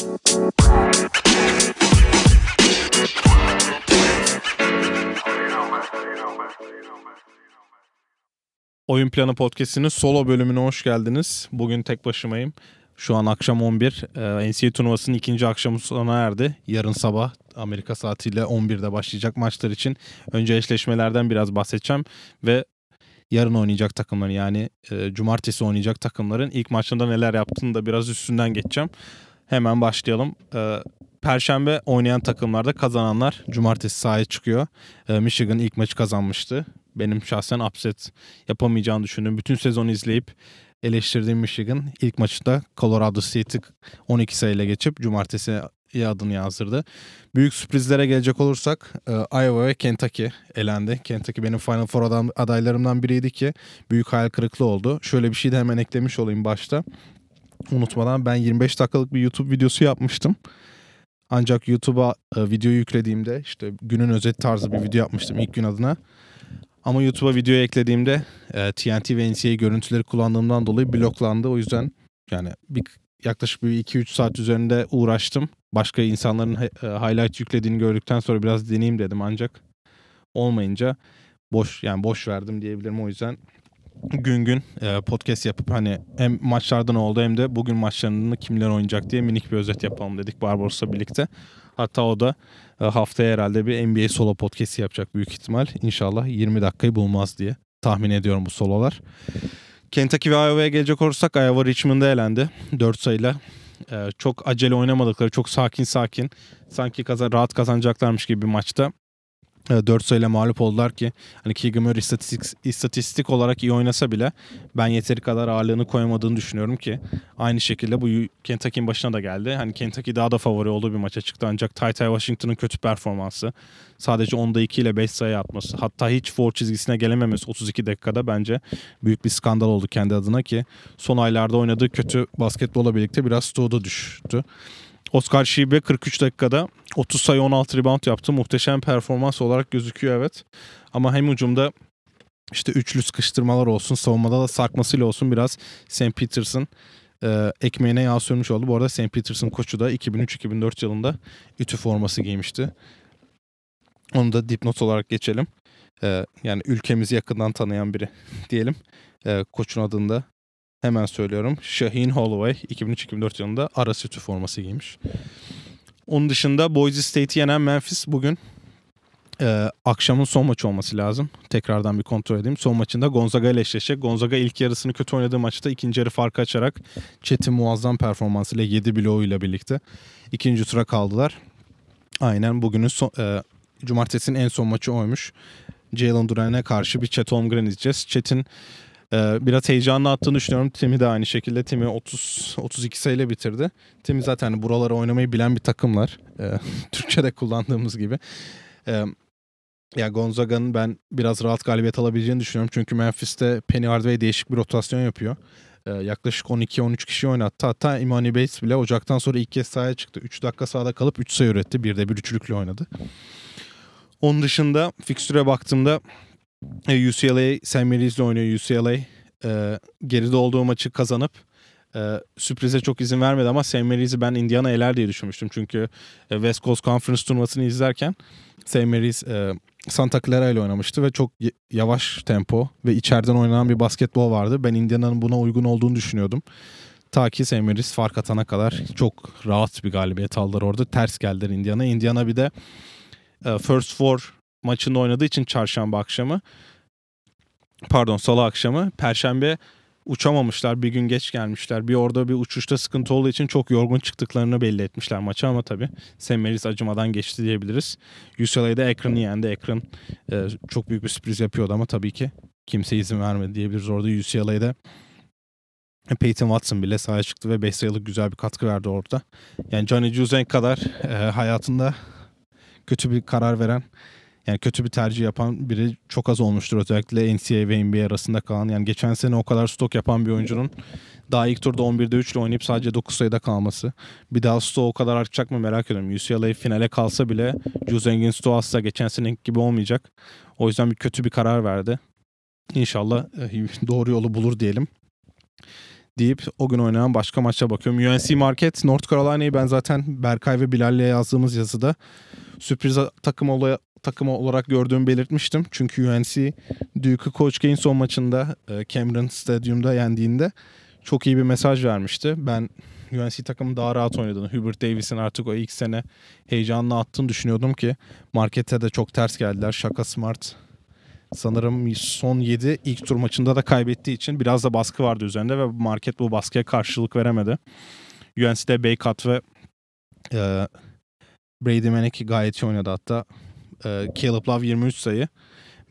Oyun Planı Podcast'inin solo bölümüne hoş geldiniz. Bugün tek başımayım. Şu an akşam 11. Ee, NCAA turnuvasının ikinci akşamı sona erdi. Yarın sabah Amerika saatiyle 11'de başlayacak maçlar için. Önce eşleşmelerden biraz bahsedeceğim. Ve yarın oynayacak takımların yani e, cumartesi oynayacak takımların ilk maçında neler yaptığını da biraz üstünden geçeceğim. Hemen başlayalım. Ee, Perşembe oynayan takımlarda kazananlar cumartesi sahaya çıkıyor. Ee, Michigan ilk maçı kazanmıştı. Benim şahsen upset yapamayacağını düşündüğüm bütün sezonu izleyip eleştirdiğim Michigan ilk maçta Colorado State'i 12 sayıyla geçip cumartesi adını yazdırdı. Büyük sürprizlere gelecek olursak e, Iowa ve Kentucky elendi. Kentucky benim Final Four adaylarımdan biriydi ki büyük hayal kırıklığı oldu. Şöyle bir şey de hemen eklemiş olayım başta. Unutmadan ben 25 dakikalık bir YouTube videosu yapmıştım. Ancak YouTube'a e, video yüklediğimde işte günün özet tarzı bir video yapmıştım ilk gün adına. Ama YouTube'a video eklediğimde e, TNT ve NCAA görüntüleri kullandığımdan dolayı bloklandı. O yüzden yani bir yaklaşık bir 2-3 saat üzerinde uğraştım. Başka insanların e, highlight yüklediğini gördükten sonra biraz deneyeyim dedim ancak olmayınca boş yani boş verdim diyebilirim o yüzden gün gün e, podcast yapıp hani hem maçlardan oldu hem de bugün maçlarını kimler oynayacak diye minik bir özet yapalım dedik Barbaros'la birlikte. Hatta o da e, haftaya herhalde bir NBA solo podcast yapacak büyük ihtimal. İnşallah 20 dakikayı bulmaz diye tahmin ediyorum bu sololar. Kentucky ve Iowa'ya gelecek olursak Iowa Richmond'a elendi 4 sayıyla. Ee, çok acele oynamadıkları, çok sakin sakin sanki kazan, rahat kazanacaklarmış gibi bir maçta 4 sayıyla mağlup oldular ki hani Keegan Murray istatistik, istatistik olarak iyi oynasa bile ben yeteri kadar ağırlığını koyamadığını düşünüyorum ki aynı şekilde bu Kentucky'nin başına da geldi. Hani Kentucky daha da favori olduğu bir maça çıktı ancak Ty Ty Washington'ın kötü performansı sadece 10'da 2 ile 5 sayı atması hatta hiç for çizgisine gelememesi 32 dakikada bence büyük bir skandal oldu kendi adına ki son aylarda oynadığı kötü basketbola birlikte biraz stoğda düştü. Oscar Şibe 43 dakikada 30 sayı 16 rebound yaptı. Muhteşem performans olarak gözüküyor evet. Ama hem ucumda işte üçlü sıkıştırmalar olsun, savunmada da sarkmasıyla olsun biraz St. Peterson e, ekmeğine yağ sürmüş oldu. Bu arada St. Peterson koçu da 2003-2004 yılında ütü forması giymişti. Onu da dipnot olarak geçelim. E, yani ülkemizi yakından tanıyan biri diyelim. E, koçun adında Hemen söylüyorum. Shaheen Holloway 2003-2004 yılında ara sütü forması giymiş. Onun dışında Boise State'i yenen Memphis bugün e, akşamın son maçı olması lazım. Tekrardan bir kontrol edeyim. Son maçında Gonzaga ile eşleşecek. Gonzaga ilk yarısını kötü oynadığı maçta ikinci yarı farkı açarak Chet'in muazzam performansıyla 7 bloğuyla birlikte ikinci tura kaldılar. Aynen bugünün son, e, cumartesinin en son maçı oymuş. Jalen Duran'e karşı bir Chet Holmgren izleyeceğiz. Chet'in ee, biraz heyecanlı attığını düşünüyorum. Timi de aynı şekilde. Timi 30 32 sayıyla bitirdi. Timi zaten hani buraları oynamayı bilen bir takımlar. Ee, Türkçe'de kullandığımız gibi. Ee, ya Gonzaga'nın ben biraz rahat galibiyet alabileceğini düşünüyorum. Çünkü Memphis'te Penny Hardaway değişik bir rotasyon yapıyor. Ee, yaklaşık 12-13 kişi oynattı. Hatta Imani Bates bile Ocak'tan sonra ilk kez sahaya çıktı. 3 dakika sahada kalıp 3 sayı üretti. Bir de bir üçlükle oynadı. Onun dışında fikstüre baktığımda UCLA St. Mary's'le oynuyor UCLA. E, geride olduğu maçı kazanıp e, sürprize çok izin vermedi ama St. Mary's'i ben Indiana eler diye düşünmüştüm. Çünkü e, West Coast Conference turnuvasını izlerken St. Mary's e, Santa Clara ile oynamıştı ve çok yavaş tempo ve içeriden oynanan bir basketbol vardı. Ben Indiana'nın buna uygun olduğunu düşünüyordum. Ta ki St. Mary's fark atana kadar çok rahat bir galibiyet aldılar orada. Ters geldiler Indiana. Indiana bir de e, First Four maçında oynadığı için çarşamba akşamı pardon salı akşamı perşembe uçamamışlar bir gün geç gelmişler bir orada bir uçuşta sıkıntı olduğu için çok yorgun çıktıklarını belli etmişler maça ama tabi St. acımadan geçti diyebiliriz. UCLA'da Akron'u yendi Akron e, çok büyük bir sürpriz yapıyordu ama tabii ki kimse izin vermedi diyebiliriz orada UCLA'da Peyton Watson bile sahaya çıktı ve 5 sayılık güzel bir katkı verdi orada. Yani Johnny Juzeng kadar e, hayatında kötü bir karar veren yani kötü bir tercih yapan biri çok az olmuştur özellikle NCAA ve NBA arasında kalan. Yani geçen sene o kadar stok yapan bir oyuncunun daha ilk turda 11'de 3 ile oynayıp sadece 9 sayıda kalması. Bir daha stoğu o kadar artacak mı merak ediyorum. UCLA finale kalsa bile Juzeng'in stoğu asla geçen sene gibi olmayacak. O yüzden bir kötü bir karar verdi. İnşallah e, doğru yolu bulur diyelim. Deyip o gün oynanan başka maça bakıyorum. UNC Market North Carolina'yı ben zaten Berkay ve Bilal'le yazdığımız yazıda sürpriz takım olaya, takımı olarak gördüğümü belirtmiştim. Çünkü UNC Duke'u Coach Kane son maçında e, Cameron Stadyum'da yendiğinde çok iyi bir mesaj vermişti. Ben UNC takımı daha rahat oynadığını, Hubert Davis'in artık o ilk sene heyecanla attığını düşünüyordum ki markete de çok ters geldiler. Şaka Smart sanırım son 7 ilk tur maçında da kaybettiği için biraz da baskı vardı üzerinde ve market bu baskıya karşılık veremedi. UNC'de Baycut ve e, Brady Manick gayet iyi oynadı hatta. E, Caleb Love 23 sayı.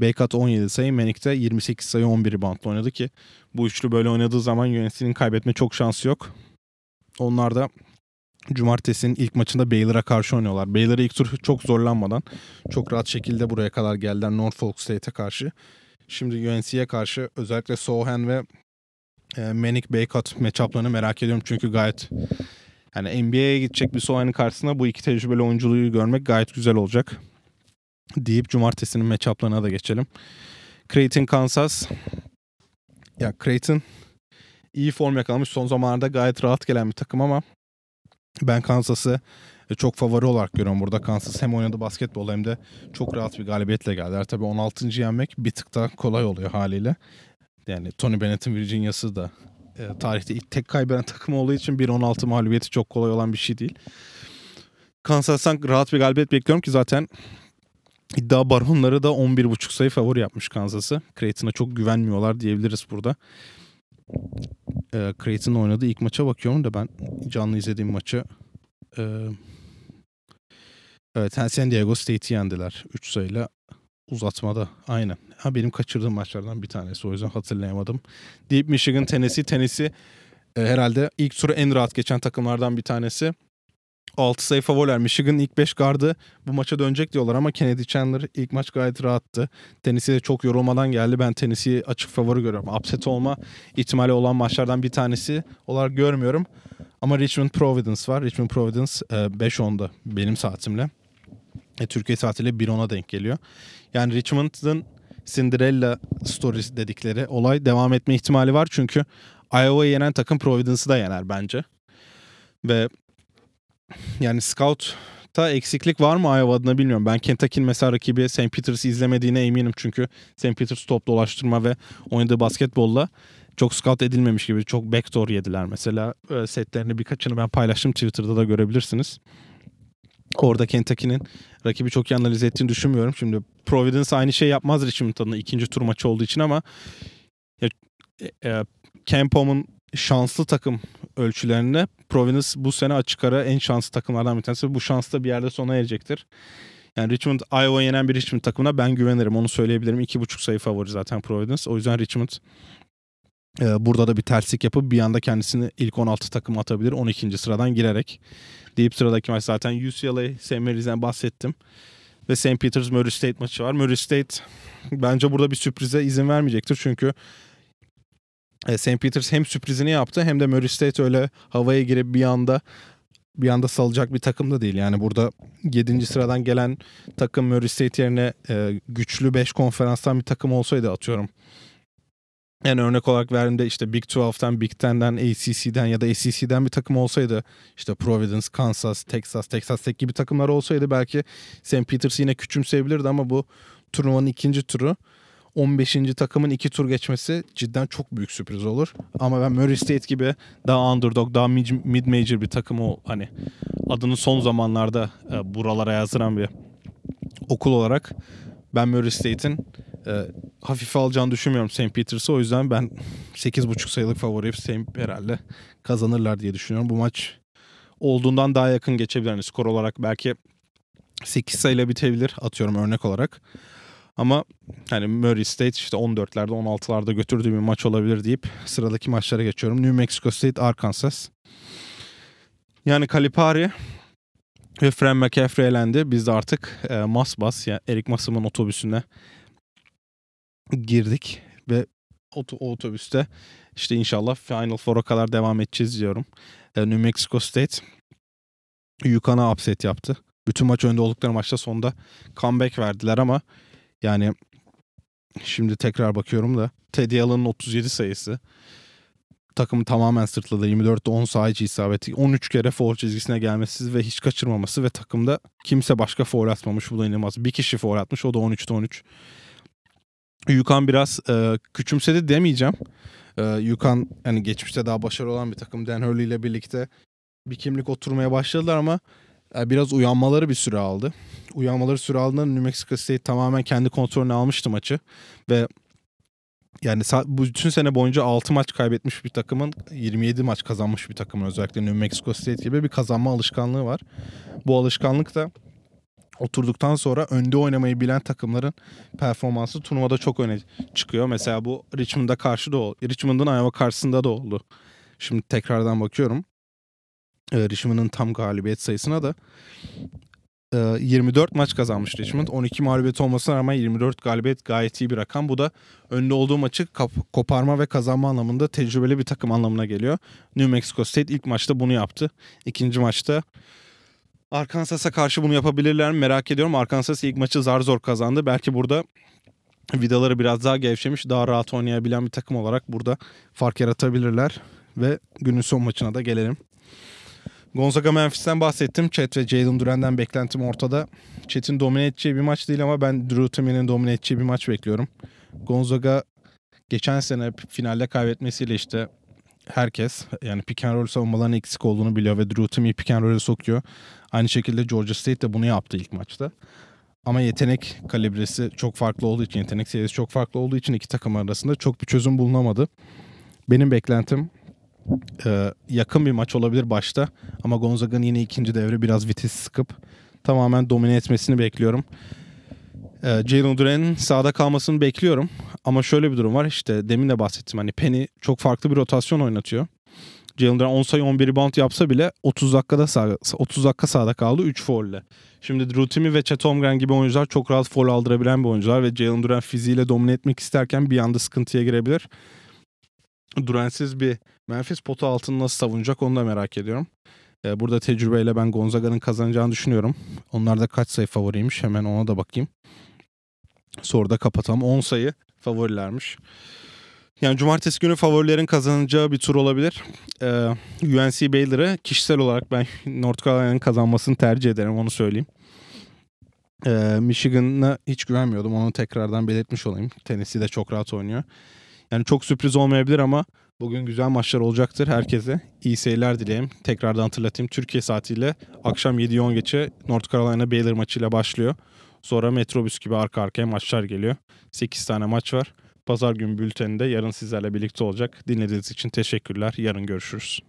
Baycut 17 sayı. Manick de 28 sayı 11 reboundla oynadı ki bu üçlü böyle oynadığı zaman UNC'nin kaybetme çok şansı yok. Onlar da Cumartesi'nin ilk maçında Baylor'a karşı oynuyorlar. Baylor'a ilk tur çok zorlanmadan çok rahat şekilde buraya kadar geldiler Norfolk State'e karşı. Şimdi UNC'ye karşı özellikle Sohan ve e, Manic Baycott matchup'larını merak ediyorum. Çünkü gayet yani NBA'ye gidecek bir Sohan'ın karşısında bu iki tecrübeli oyunculuğu görmek gayet güzel olacak. Deyip cumartesinin matchup'larına da geçelim. Creighton Kansas. Ya Creighton iyi form yakalamış. Son zamanlarda gayet rahat gelen bir takım ama ben Kansas'ı e, çok favori olarak görüyorum burada. Kansas hem oynadı basketbol hem de çok rahat bir galibiyetle geldiler. Tabii 16. yenmek bir tık daha kolay oluyor haliyle. Yani Tony Bennett'in Virginia'sı da e, tarihte ilk tek kaybeden takım olduğu için 1-16 mağlubiyeti çok kolay olan bir şey değil. Kansas'tan rahat bir galibiyet bekliyorum ki zaten iddia baronları da 11.5 sayı favori yapmış Kansas'ı. Creighton'a çok güvenmiyorlar diyebiliriz burada. E, Creighton'ın oynadığı ilk maça bakıyorum da ben canlı izlediğim maçı e, evet San Diego State'i yendiler 3 sayıyla uzatmada aynen. Ha benim kaçırdığım maçlardan bir tanesi o yüzden hatırlayamadım. Deep Michigan Tennessee Tennessee e, herhalde ilk turu en rahat geçen takımlardan bir tanesi. 6 sayı favoriler. Michigan ilk 5 gardı bu maça dönecek diyorlar ama Kennedy Chandler ilk maç gayet rahattı. Tennessee'de çok yorulmadan geldi. Ben Tennessee'yi açık favori görüyorum. Upset olma ihtimali olan maçlardan bir tanesi olarak görmüyorum. Ama Richmond Providence var. Richmond Providence 5-10'da benim saatimle. E, Türkiye saatiyle 1-10'a denk geliyor. Yani Richmond'ın Cinderella Stories dedikleri olay devam etme ihtimali var. Çünkü Iowa'yı yenen takım Providence'ı da yener bence. Ve yani Scout'ta eksiklik var mı Iowa adına bilmiyorum. Ben Kentucky'nin mesela rakibi St. Peters'ı izlemediğine eminim. Çünkü St. Peters top dolaştırma ve oynadığı basketbolla çok scout edilmemiş gibi çok backdoor yediler mesela. Setlerini birkaçını ben paylaştım Twitter'da da görebilirsiniz. Orada Kentucky'nin rakibi çok iyi analiz ettiğini düşünmüyorum. Şimdi Providence aynı şey yapmaz Richmond adına ikinci tur maçı olduğu için ama ya, e, Campom'un şanslı takım ölçülerinde Providence bu sene açık ara en şanslı takımlardan bir tanesi. Bu şans da bir yerde sona erecektir. Yani Richmond Iowa yenen bir Richmond takımına ben güvenirim. Onu söyleyebilirim. İki buçuk sayı favori zaten Providence. O yüzden Richmond e, burada da bir terslik yapıp bir anda kendisini ilk 16 takım atabilir. 12. sıradan girerek. Deyip sıradaki maç zaten UCLA, St. Mary's'den bahsettim. Ve St. Peters Murray State maçı var. Murray State bence burada bir sürprize izin vermeyecektir. Çünkü e, St. Peters hem sürprizini yaptı hem de Murray State öyle havaya girip bir anda bir anda salacak bir takım da değil. Yani burada 7. sıradan gelen takım Murray State yerine e, güçlü 5 konferanstan bir takım olsaydı atıyorum. Yani örnek olarak verdiğimde işte Big 12'ten, Big 10'den, ACC'den ya da ACC'den bir takım olsaydı işte Providence, Kansas, Texas, Texas Tech gibi takımlar olsaydı belki St. Peters yine küçümseyebilirdi ama bu turnuvanın ikinci turu 15. takımın iki tur geçmesi cidden çok büyük sürpriz olur. Ama ben Murray State gibi daha underdog, daha mid major bir takım o hani adını son zamanlarda e, buralara yazdıran bir okul olarak ben Murray State'in e, hafife alacağını düşünmüyorum St. Peters'ı. O yüzden ben 8.5 sayılık favoriyim. St. herhalde kazanırlar diye düşünüyorum. Bu maç olduğundan daha yakın geçebilir. Yani skor olarak belki 8 sayıyla bitebilir atıyorum örnek olarak. Ama hani Murray State işte 14'lerde 16'larda götürdüğü bir maç olabilir deyip sıradaki maçlara geçiyorum. New Mexico State, Arkansas. Yani Kalipari ve Fran McCaffrey elendi. Biz de artık e, Masbas yani Erik Masım'ın otobüsüne girdik ve o, o otobüste işte inşallah Final Four'a kadar devam edeceğiz diyorum. E, New Mexico State Yukan'a upset yaptı. Bütün maç önde oldukları maçta sonunda comeback verdiler ama yani şimdi tekrar bakıyorum da Teddy Allen'ın 37 sayısı. takımı tamamen sırtladı. 24'te 10 saha içi isabeti. 13 kere foul çizgisine gelmesi ve hiç kaçırmaması ve takımda kimse başka foul atmamış. Bu da inanılmaz. Bir kişi foul atmış. O da 13'te 13. Yukan biraz e, küçümsedi demeyeceğim. E, Yukan hani geçmişte daha başarılı olan bir takım. Dan Hurley ile birlikte bir kimlik oturmaya başladılar ama biraz uyanmaları bir süre aldı. Uyanmaları süre aldığında New Mexico State tamamen kendi kontrolüne almıştı maçı. Ve yani bu bütün sene boyunca 6 maç kaybetmiş bir takımın 27 maç kazanmış bir takımın özellikle New Mexico State gibi bir kazanma alışkanlığı var. Bu alışkanlık da oturduktan sonra önde oynamayı bilen takımların performansı turnuvada çok öne çıkıyor. Mesela bu Richmond'a karşı da oldu. Richmond'un Iowa karşısında da oldu. Şimdi tekrardan bakıyorum. Ee, Richmond'un tam galibiyet sayısına da 24 maç kazanmış Richmond. 12 mağlubiyet olmasına rağmen 24 galibiyet gayet iyi bir rakam. Bu da önde olduğu maçı koparma ve kazanma anlamında tecrübeli bir takım anlamına geliyor. New Mexico State ilk maçta bunu yaptı. İkinci maçta Arkansas'a karşı bunu yapabilirler mi merak ediyorum. Arkansas ilk maçı zar zor kazandı. Belki burada vidaları biraz daha gevşemiş, daha rahat oynayabilen bir takım olarak burada fark yaratabilirler. Ve günün son maçına da gelelim. Gonzaga Memphis'ten bahsettim. Chet ve Jalen Duren'den beklentim ortada. Chet'in domine edeceği bir maç değil ama ben Drew Timmy'nin domine edeceği bir maç bekliyorum. Gonzaga geçen sene finalde kaybetmesiyle işte herkes yani pick and roll savunmalarının eksik olduğunu biliyor ve Drew Timmy pick and roll'e sokuyor. Aynı şekilde Georgia State de bunu yaptı ilk maçta. Ama yetenek kalibresi çok farklı olduğu için, yetenek seviyesi çok farklı olduğu için iki takım arasında çok bir çözüm bulunamadı. Benim beklentim e, yakın bir maç olabilir başta. Ama Gonzaga'nın yine ikinci devre biraz vites sıkıp tamamen domine etmesini bekliyorum. E, Jalen Duren'in sahada kalmasını bekliyorum. Ama şöyle bir durum var işte demin de bahsettim. Hani Penny çok farklı bir rotasyon oynatıyor. Jalen Duren 10 sayı 11 rebound yapsa bile 30 dakikada sağ, 30 dakika sahada kaldı 3 faulle. Şimdi Drew Timmy ve Chet Holmgren gibi oyuncular çok rahat foul aldırabilen bir oyuncular ve Jalen Duren fiziğiyle domine etmek isterken bir anda sıkıntıya girebilir. Durensiz bir Memphis potu altını nasıl savunacak onu da merak ediyorum. Ee, burada tecrübeyle ben Gonzaga'nın kazanacağını düşünüyorum. Onlar da kaç sayı favoriymiş hemen ona da bakayım. Sonra da kapatalım. 10 sayı favorilermiş. Yani cumartesi günü favorilerin kazanacağı bir tur olabilir. Ee, UNC Baylor'ı kişisel olarak ben North Carolina'nın kazanmasını tercih ederim onu söyleyeyim. Ee, Michigan'a hiç güvenmiyordum onu tekrardan belirtmiş olayım. Tennessee de çok rahat oynuyor. Yani çok sürpriz olmayabilir ama bugün güzel maçlar olacaktır herkese. İyi seyirler dileyim. Tekrardan hatırlatayım. Türkiye saatiyle akşam 7-10 geçe North Carolina Baylor maçıyla başlıyor. Sonra metrobüs gibi arka arkaya maçlar geliyor. 8 tane maç var. Pazar gün bülteninde yarın sizlerle birlikte olacak. Dinlediğiniz için teşekkürler. Yarın görüşürüz.